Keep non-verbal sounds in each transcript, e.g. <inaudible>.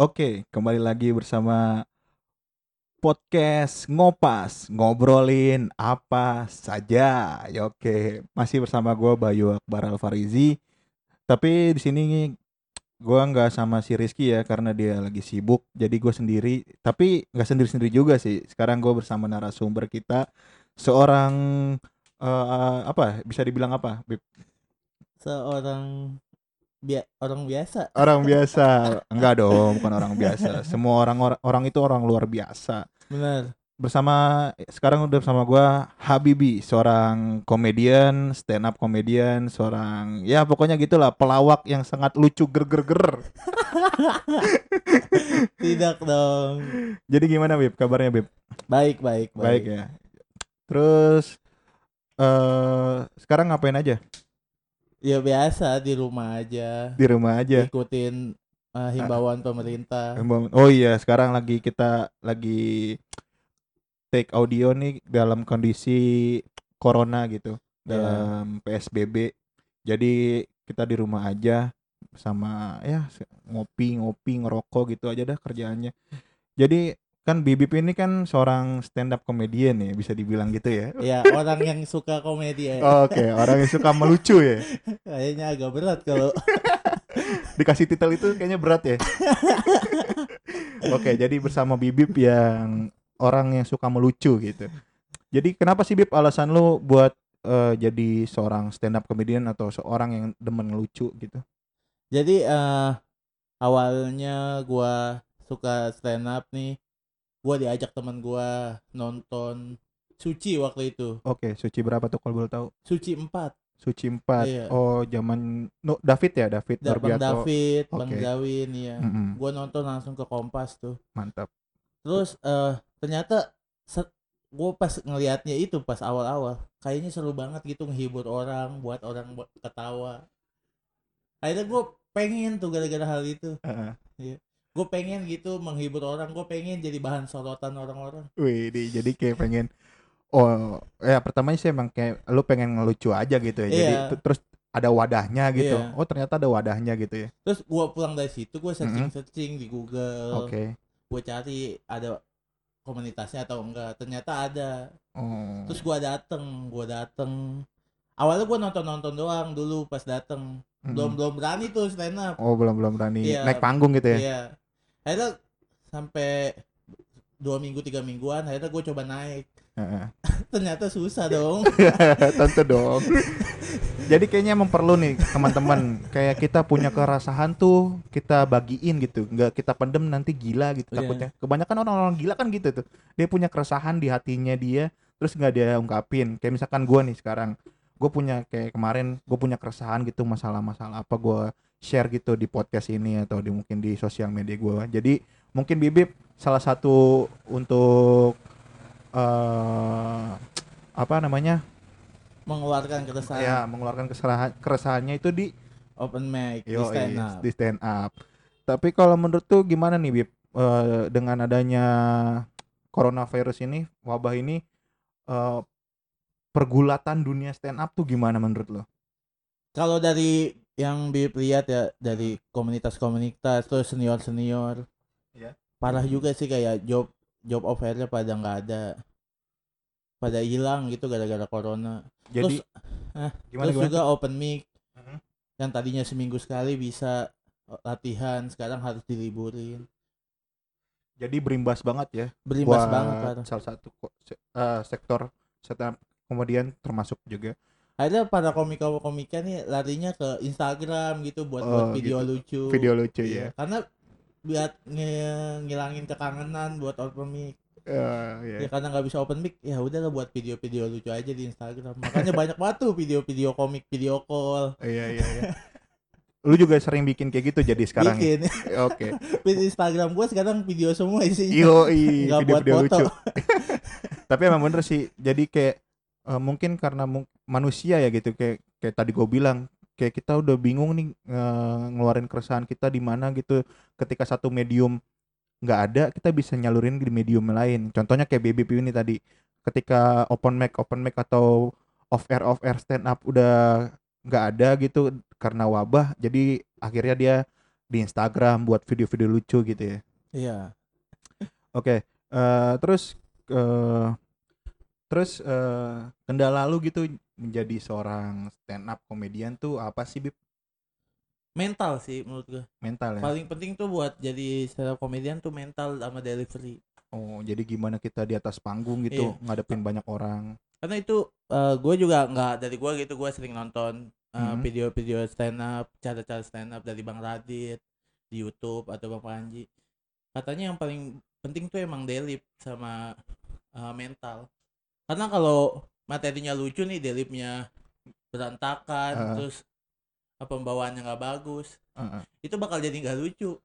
Oke, kembali lagi bersama podcast ngopas ngobrolin apa saja. Ya oke, masih bersama gue Bayu Akbar Alfarizi. Tapi di sini gue nggak sama si Rizky ya karena dia lagi sibuk. Jadi gue sendiri. Tapi nggak sendiri-sendiri juga sih. Sekarang gue bersama narasumber kita seorang eh, apa? Bisa dibilang apa? Bib? seorang bia orang biasa. Orang <laughs> biasa. Enggak dong, bukan orang biasa. Semua orang orang, orang itu orang luar biasa. benar. Bersama sekarang udah bersama gua Habibi seorang komedian stand up komedian seorang ya pokoknya gitulah pelawak yang sangat lucu ger ger ger tidak dong. Jadi gimana Bib? Kabarnya Bib? Baik baik baik. ya. Terus eh sekarang ngapain aja ya biasa di rumah aja. Di rumah aja? Ikutin uh, himbauan pemerintah. Oh iya sekarang lagi kita lagi take audio nih dalam kondisi corona gitu Iya. dalam PSBB jadi kita di rumah aja sama ya ngopi ngopi ngerokok gitu aja dah kerjaannya. Jadi kan Bibip ini kan seorang stand up comedian ya bisa dibilang gitu ya. Ya orang yang suka komedi ya. Oke orang yang suka melucu ya. Kayaknya agak berat kalau <laughs> dikasih titel itu kayaknya berat ya. <laughs> Oke jadi bersama Bibip yang orang yang suka melucu gitu. Jadi kenapa sih Bib alasan lu buat eh, jadi seorang stand up comedian atau seorang yang demen ngelucu gitu? Jadi eh awalnya gua suka stand up nih gua diajak teman gua nonton Suci waktu itu oke suci berapa tuh kalau boleh tahu Suci 4 suci 4 Iya. oh zaman no, David ya David Da- Bang. David, Bang Oke. Zawin ya. Mm-mm, Gua nonton langsung ke Kompas tuh. mantap Terus eh ternyata gue pas ngelihatnya itu pas awal-awal kayaknya seru banget gitu menghibur orang, buat orang buat ketawa. Akhirnya gue pengen tuh gara-gara hal itu. Heeh. Gue pengen gitu menghibur orang, gue pengen jadi bahan sorotan orang-orang. Wih, di- jadi kayak pengen oh ya pertamanya sih emang kayak lu pengen ngelucu aja gitu ya. Jadi Iya. t- terus ada wadahnya gitu. Iya. Oh, ternyata ada wadahnya gitu ya. Terus gue pulang dari situ gue searching-searching di Google, Oke. gue cari ada komunitasnya atau enggak. Ternyata ada. Oh. terus gua dateng gua dateng awalnya gua nonton nonton doang dulu pas dateng belum belum berani tuh stand up Oh, belum belum berani Iya. naik panggung gitu ya. iya akhirnya sampai dua minggu tiga mingguan akhirnya gua coba naik <laughs> ternyata susah dong <laughs> Tentu dong. Jadi kayaknya emang perlu nih teman-teman kayak kita punya kerasahan tuh kita bagiin gitu, nggak kita pendem nanti gila gitu Iya. takutnya. Kebanyakan orang-orang gila kan gitu tuh. Dia punya keresahan di hatinya dia, terus nggak dia ungkapin. Kayak misalkan gua nih sekarang, gue punya kayak kemarin gue punya keresahan gitu masalah-masalah apa gua share gitu di podcast ini atau di mungkin di sosial media gua. Jadi mungkin Bibip salah satu untuk eh apa namanya? Mengeluarkan keresahan. Ya mengeluarkan kesalahan keresahannya itu di open mic di yo stand up. di stand up. Tapi kalau menurut tuh gimana nih Bib? Eh, dengan adanya coronavirus ini wabah ini eh, pergulatan dunia stand up tuh gimana menurut lo? Kalau dari yang Bip lihat ya dari komunitas-komunitas terus senior-senior. Iya. parah juga sih kayak job job offernya pada nggak ada pada hilang gitu gara-gara corona. Jadi Terus, eh, gimana terus gimana? juga open mic. Mhm. yang tadinya seminggu sekali bisa eh, latihan sekarang harus diliburin. Jadi berimbas banget ya berimbas buat banget parah. salah satu eh, sektor up kemudian termasuk juga akhirnya para komika-komika nih larinya ke Instagram gitu buat Oh, buat video gitu. lucu video lucu Iya, ya karena buat nge- ngilangin kekangenan buat open mic Eh, iya. ya karena nggak bisa open mic ya udah lah buat video-video lucu aja di Instagram makanya banyak banget tuh video-video komik video call iya iya iya lu juga sering bikin kayak gitu jadi sekarang ya? bikin oke <laughs> di Instagram gua sekarang video semua isinya Yo, Nggak buat video-video foto. lucu. Tapi emang bener sih. Jadi kayak eh, mungkin karena mung- manusia ya gitu kayak kayak tadi gue bilang kayak kita udah bingung nih eh, ngeluarin keresahan kita di mana gitu. Ketika satu medium nggak ada, kita bisa nyalurin di medium lain. Contohnya kayak BBP ini tadi. Ketika open mic, open mic atau off air off air stand up udah nggak ada gitu karena wabah. Jadi akhirnya dia di Instagram buat video-video lucu gitu ya. Iya. Oke, eh, terus eh, terus eh, kendala lu gitu menjadi seorang stand up komedian tuh apa sih Bib? Mental sih menurut gue. Mental ya. Paling penting tuh buat jadi stand up comedian tuh mental sama delivery. Oh, jadi gimana kita di atas panggung gitu Iya. ngadepin banyak orang. Karena itu gue juga nggak dari gue gitu gue sering nonton eh, Hmm. video-video stand up, cara-cara stand up dari Bang Radit di YouTube atau Bang Panji. Katanya yang paling penting tuh emang delip sama eh, mental. Karena kalau materinya lucu nih delipnya berantakan, Ah. terus apa pembawaannya nggak bagus, Heeh. itu bakal jadi nggak lucu.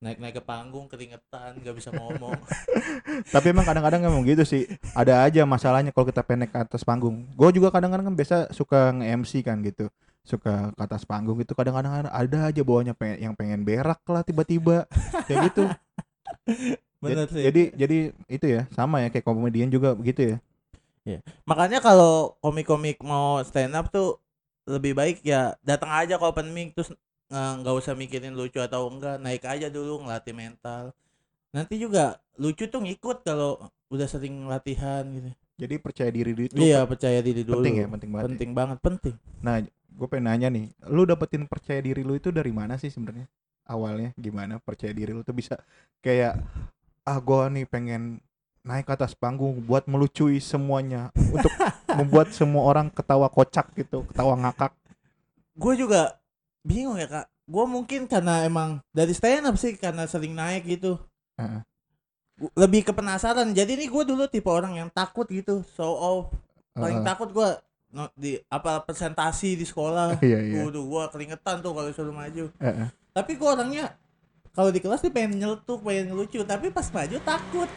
Naik-naik ke panggung keringetan, nggak bisa ngomong. <laughs> Tapi emang kadang-kadang emang gitu sih. Ada aja masalahnya kalau kita pendek ke atas panggung. Gue juga kadang-kadang kan biasa suka nge-MC kan gitu. Suka ke atas panggung gitu. Kadang-kadang ada aja bawahnya pengen, yang pengen berak lah tiba-tiba. Kayak gitu. <laughs> Bener sih. Jadi jadi itu ya sama ya kayak komedian juga begitu ya. Makanya kalau komik-komik mau stand up tuh lebih baik ya datang aja ke open mic terus eh, nggak usah mikirin lucu atau enggak naik aja dulu ngelatih mental nanti juga lucu tuh ngikut kalau udah sering latihan gitu Jadi percaya diri itu iya percaya diri dulu penting ya, penting banget. ya. penting banget penting Nah, gue pengen nanya nih, lu dapetin percaya diri lu itu dari mana sih sebenarnya? Awalnya gimana percaya diri lu tuh bisa kayak ah gua nih pengen naik ke atas panggung buat melucui semuanya untuk membuat semua orang ketawa kocak gitu, ketawa ngakak. gue juga bingung ya kak gue mungkin karena emang dari stand up sih karena sering naik gitu. Gu- lebih ke penasaran jadi nih gue dulu tipe orang yang takut gitu show off paling Heeh. takut gue no, di apa presentasi di sekolah Iya, iya. Waduh, gua keringetan tuh kalau suruh maju. Heeh. Tapi gua orangnya kalau di kelas sih pengen nyeletuk, pengen ngelucu, tapi pas maju takut.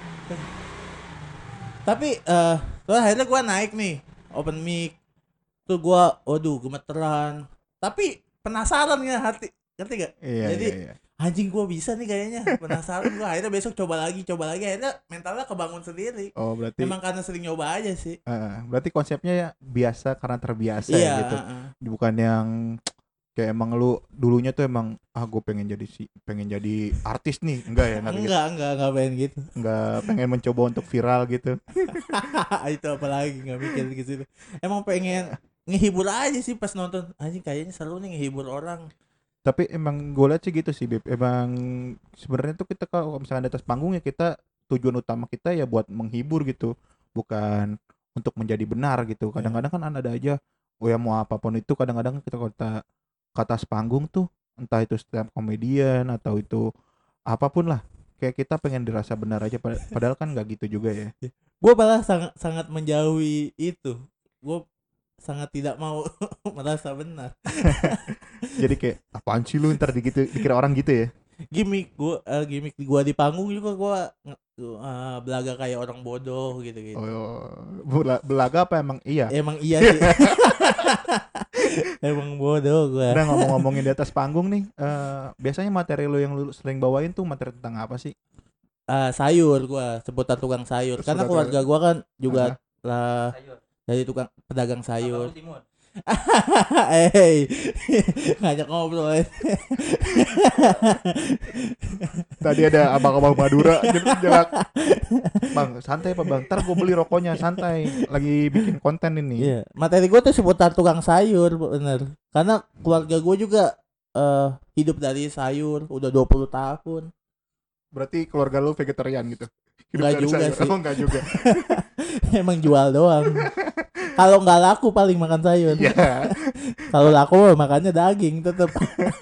tapi eh terus akhirnya gua naik nih open mic. Tuh gua waduh gemeteran. Tapi penasaran ya hati. Ngerti gak? Iya, Jadi, iya, iya. Anjing gua bisa nih kayaknya. Penasaran gua akhirnya besok coba lagi, coba lagi. Akhirnya mentalnya kebangun sendiri. Oh, berarti Emang karena sering nyoba aja sih. Heeh. berarti konsepnya ya biasa karena terbiasa iya, ya gitu. heeh. Bukan yang kayak emang lu dulunya tuh emang ah gue pengen jadi si pengen jadi artis nih. Enggak ya enggak gitu. Enggak, enggak, enggak pengen gitu. enggak pengen mencoba untuk viral gitu. <laughs> Itu apalagi nggak mikir ke situ. Emang pengen ngehibur aja sih pas nonton. Anjing kayaknya seru nih ngehibur orang. Tapi emang gue lihat sih gitu sih Beb. Emang sebenarnya tuh kita kalau misalnya di atas panggung ya kita tujuan utama kita ya buat menghibur gitu. Bukan untuk menjadi benar gitu. Kadang-kadang kan ada aja oh ya mau apa pun itu kadang-kadang kita kalau kita ke atas panggung tuh entah itu stand komedian atau itu apa pun lah kayak kita pengen dirasa benar aja pad- <laughs> padahal kan nggak gitu juga ya. Gue malah sangat sangat menjauhi itu. Gue sangat tidak mau <laughs> merasa benar. <laughs> Jadi kayak apaan sih lu ntar digitu dikira orang gitu ya? Gimmick gue uh, gimmick gue di panggung juga gue belaga kayak orang bodoh gitu gitu oh bela- belaga apa emang iya? Emang iya sih <laughs> emang bodoh gue Udah ngomong-ngomongin di atas panggung nih, eh, biasanya materi lu yang lu sering bawain tuh materi tentang apa sih? Ah, sayur gue sebutan tukang sayur karena Sebutan keluarga gue kan juga Aha. lah sayur. dari tukang pedagang sayur Abang Hei, ngajak ngobrol. Tadi ada abang-abang Madura jel- jelak. Bang, santai Pak Bang. Ntar gue beli rokoknya, santai. Lagi bikin konten ini. Iya, materi gue tuh seputar tukang sayur, bener. Karena keluarga gue juga eh hidup dari sayur, udah 20 tahun. Berarti keluarga lu vegetarian gitu. Dari juga sayur. sih. Oh, enggak juga. <laughs> Emang jual doang. Kalau nggak laku paling makan sayur. Iya. <laughs> Kalau laku makannya daging tetep.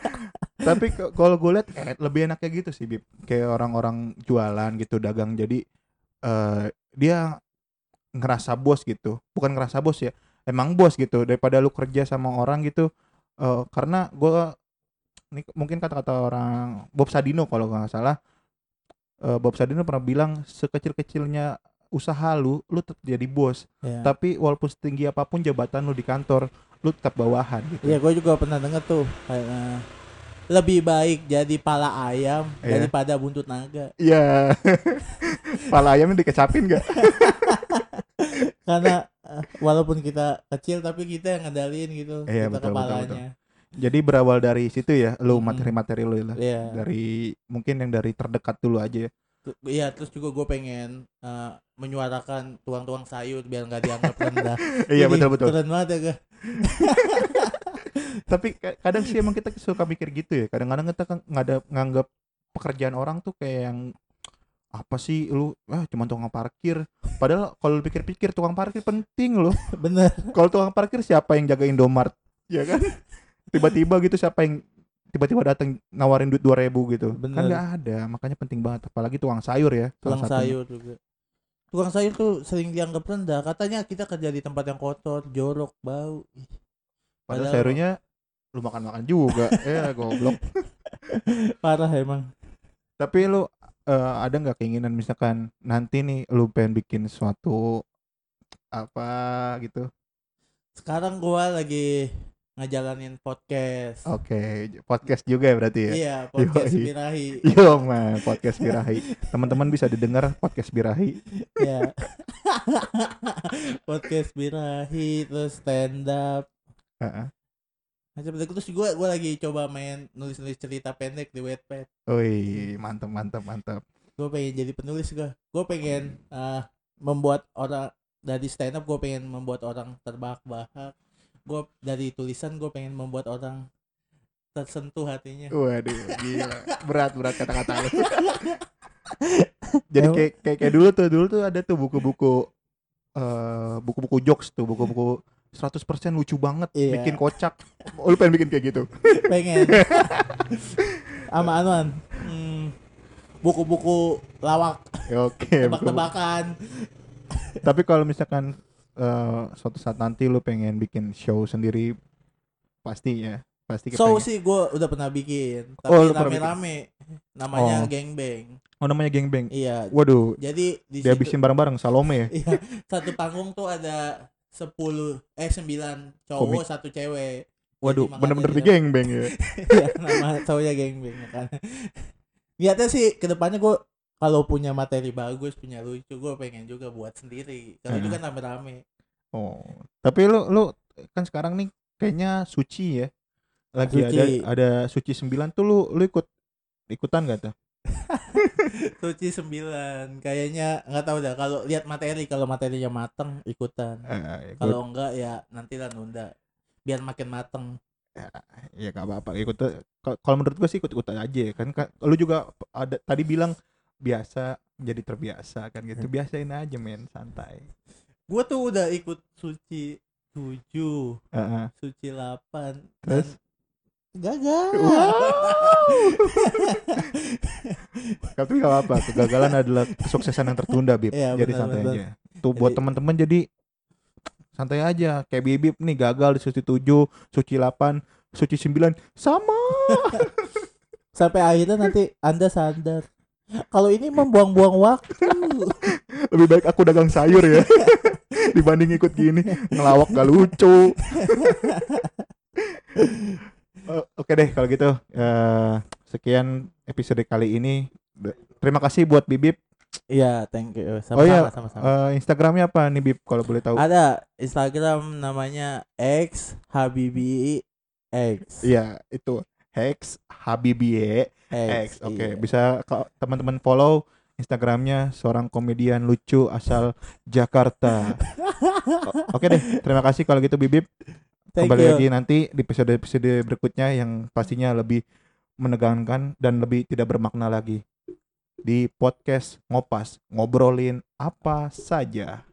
<laughs> Tapi kalau gue lihat eh, lebih enaknya gitu sih, Bib. Kayak orang-orang jualan gitu, dagang. Jadi eh dia ngerasa bos gitu. Bukan ngerasa bos ya. Emang bos gitu daripada lu kerja sama orang gitu. eh karena gue ini mungkin kata-kata orang Bob Sadino kalau nggak salah eh, Bob Sadino pernah bilang sekecil-kecilnya usaha lu lu tetap jadi bos Ya. tapi walaupun setinggi apa pun jabatan lu di kantor lu tetap bawahan gitu Iya, gue juga pernah denger tuh kayak eh, lebih baik jadi pala ayam Iya. daripada buntut naga. Iya. <laughs> Pala ayamnya dikecapin gak? <laughs> Karena eh, walaupun kita kecil tapi kita yang ngedalin gitu Iya, kita betul, betul, kepalanya. Jadi berawal dari situ ya, lu materi-materi lu ya. Iya. Dari mungkin yang dari terdekat dulu aja ya. Iya, terus juga gue pengen eh, menyuarakan tuang-tuang sayur biar nggak dianggap rendah. <laughs> Iya betul betul. Keren banget ya, Ga? <laughs> Tapi ka- kadang sih emang kita suka mikir gitu ya. Kadang-kadang kita kan nggak ada nganggap pekerjaan orang tuh kayak yang apa sih lu ah cuma tukang parkir padahal kalau lu pikir-pikir tukang parkir penting loh <laughs> Bener. kalau tukang parkir siapa yang jaga Indomart ya kan tiba-tiba gitu siapa yang tiba-tiba datang nawarin duit dua ribu gitu kan Bener. nggak ada makanya penting banget apalagi tukang sayur ya Tukang satunya. sayur juga. Tukang sayur tuh sering dianggap rendah. Katanya kita kerja di tempat yang kotor, jorok, bau. Padahal Padahal- sayurnya lu makan-makan juga <laughs> ya goblok <laughs> Parah emang. tapi lu eh, ada nggak keinginan misalkan nanti nih lu pengen bikin suatu apa gitu Sekarang gua lagi ngejalanin podcast. oke podcast juga ya berarti ya Iya, podcast Yoi. birahi. <laughs> Yo man, podcast birahi. Teman-teman bisa didengar podcast birahi. Iya. <laughs> podcast birahi terus stand up. Heeh. Macam itu terus gua gua lagi coba main nulis-nulis cerita pendek di Wattpad. Wih, mantap mantap mantap. Gue pengen jadi penulis gua. Gue pengen eh, membuat orang dari stand up gue pengen membuat orang terbahak-bahak. Gue dari tulisan gue pengen membuat orang tersentuh hatinya. Waduh, gila. Berat berat kata-kata lu. <laughs> Jadi kayak kayak kayak dulu tuh, dulu tuh ada tuh buku-buku eh buku-buku jokes tuh, buku-buku 100% lucu banget, Iya. bikin kocak. Oh, lu pengen bikin kayak gitu. <laughs> pengen <laughs> sama anuan hmm, buku-buku lawak Oke. buku-buku. tebak-tebakan Tapi kalau misalkan eh, suatu saat nanti lu pengen bikin show sendiri pasti ya, pasti so kepengen. sih gue udah pernah bikin Oh, tapi bikin? rame-rame namanya Oh. gengbang Oh, namanya Geng Beng. iya Waduh, jadi di dia situ habisin bareng-bareng Salome ya. <laughs> iya satu panggung tuh ada 10 eh 9 cowok Komik. satu cewek Waduh, bener-bener di Geng Beng ya. <laughs> Iya, nama cowoknya gengbang ya kan niatnya sih ke depannya gue kalau punya materi bagus punya lucu gue pengen juga buat sendiri kalau itu Hmm. kan rame-rame Oh, tapi lu lu kan sekarang nih kayaknya suci ya. Lagi Suci. ada ada suci 9 tuh lu lu ikut ikutan gak tuh? <laughs> Suci 9 kayaknya nggak tahu dah kalau lihat materi kalau materinya mateng ikutan Eh, ikut, kalau enggak ya nanti lah nunda biar makin mateng ya gak apa-apa ikut. Ka- Kalau menurut gua sih ikut ikutan aja kan. Ka- Lu juga ada tadi bilang biasa jadi terbiasa kan gitu. Biasain aja men, santai. gue tuh udah ikut suci 7 Heeh. suci 8 Terus? gagal Tapi gak apa-apa, kegagalan adalah kesuksesan yang tertunda, Bib. Iya, jadi benar, santai benar. aja. Tuh buat teman-teman jadi santai aja. Kayak Bibip nih gagal di suci 7, suci 8, suci 9 sama. <laughs> sampai akhirnya nanti anda sadar kalau ini membuang-buang waktu Lebih baik aku dagang sayur ya. <laughs> Dibanding ikut gini, ngelawak gak lucu. Oh, <laughs> Oke deh kalau gitu. Eh, sekian episode kali ini. Terima kasih buat Bibip. Iya, thank you. Oh iya, Sama-sama. sama-sama. Eh, Instagramnya apa nih Bib kalau boleh tahu? Ada Instagram namanya X Habibi X. Iya, itu Hex Habibie X. Oke, iya. bisa teman-teman follow Instagramnya seorang komedian lucu asal Jakarta. <laughs> Oke deh, terima kasih kalau gitu Bibip. Thank Kembali you. lagi nanti di episode-episode berikutnya yang pastinya lebih menegangkan dan lebih tidak bermakna lagi di podcast ngopas ngobrolin apa saja.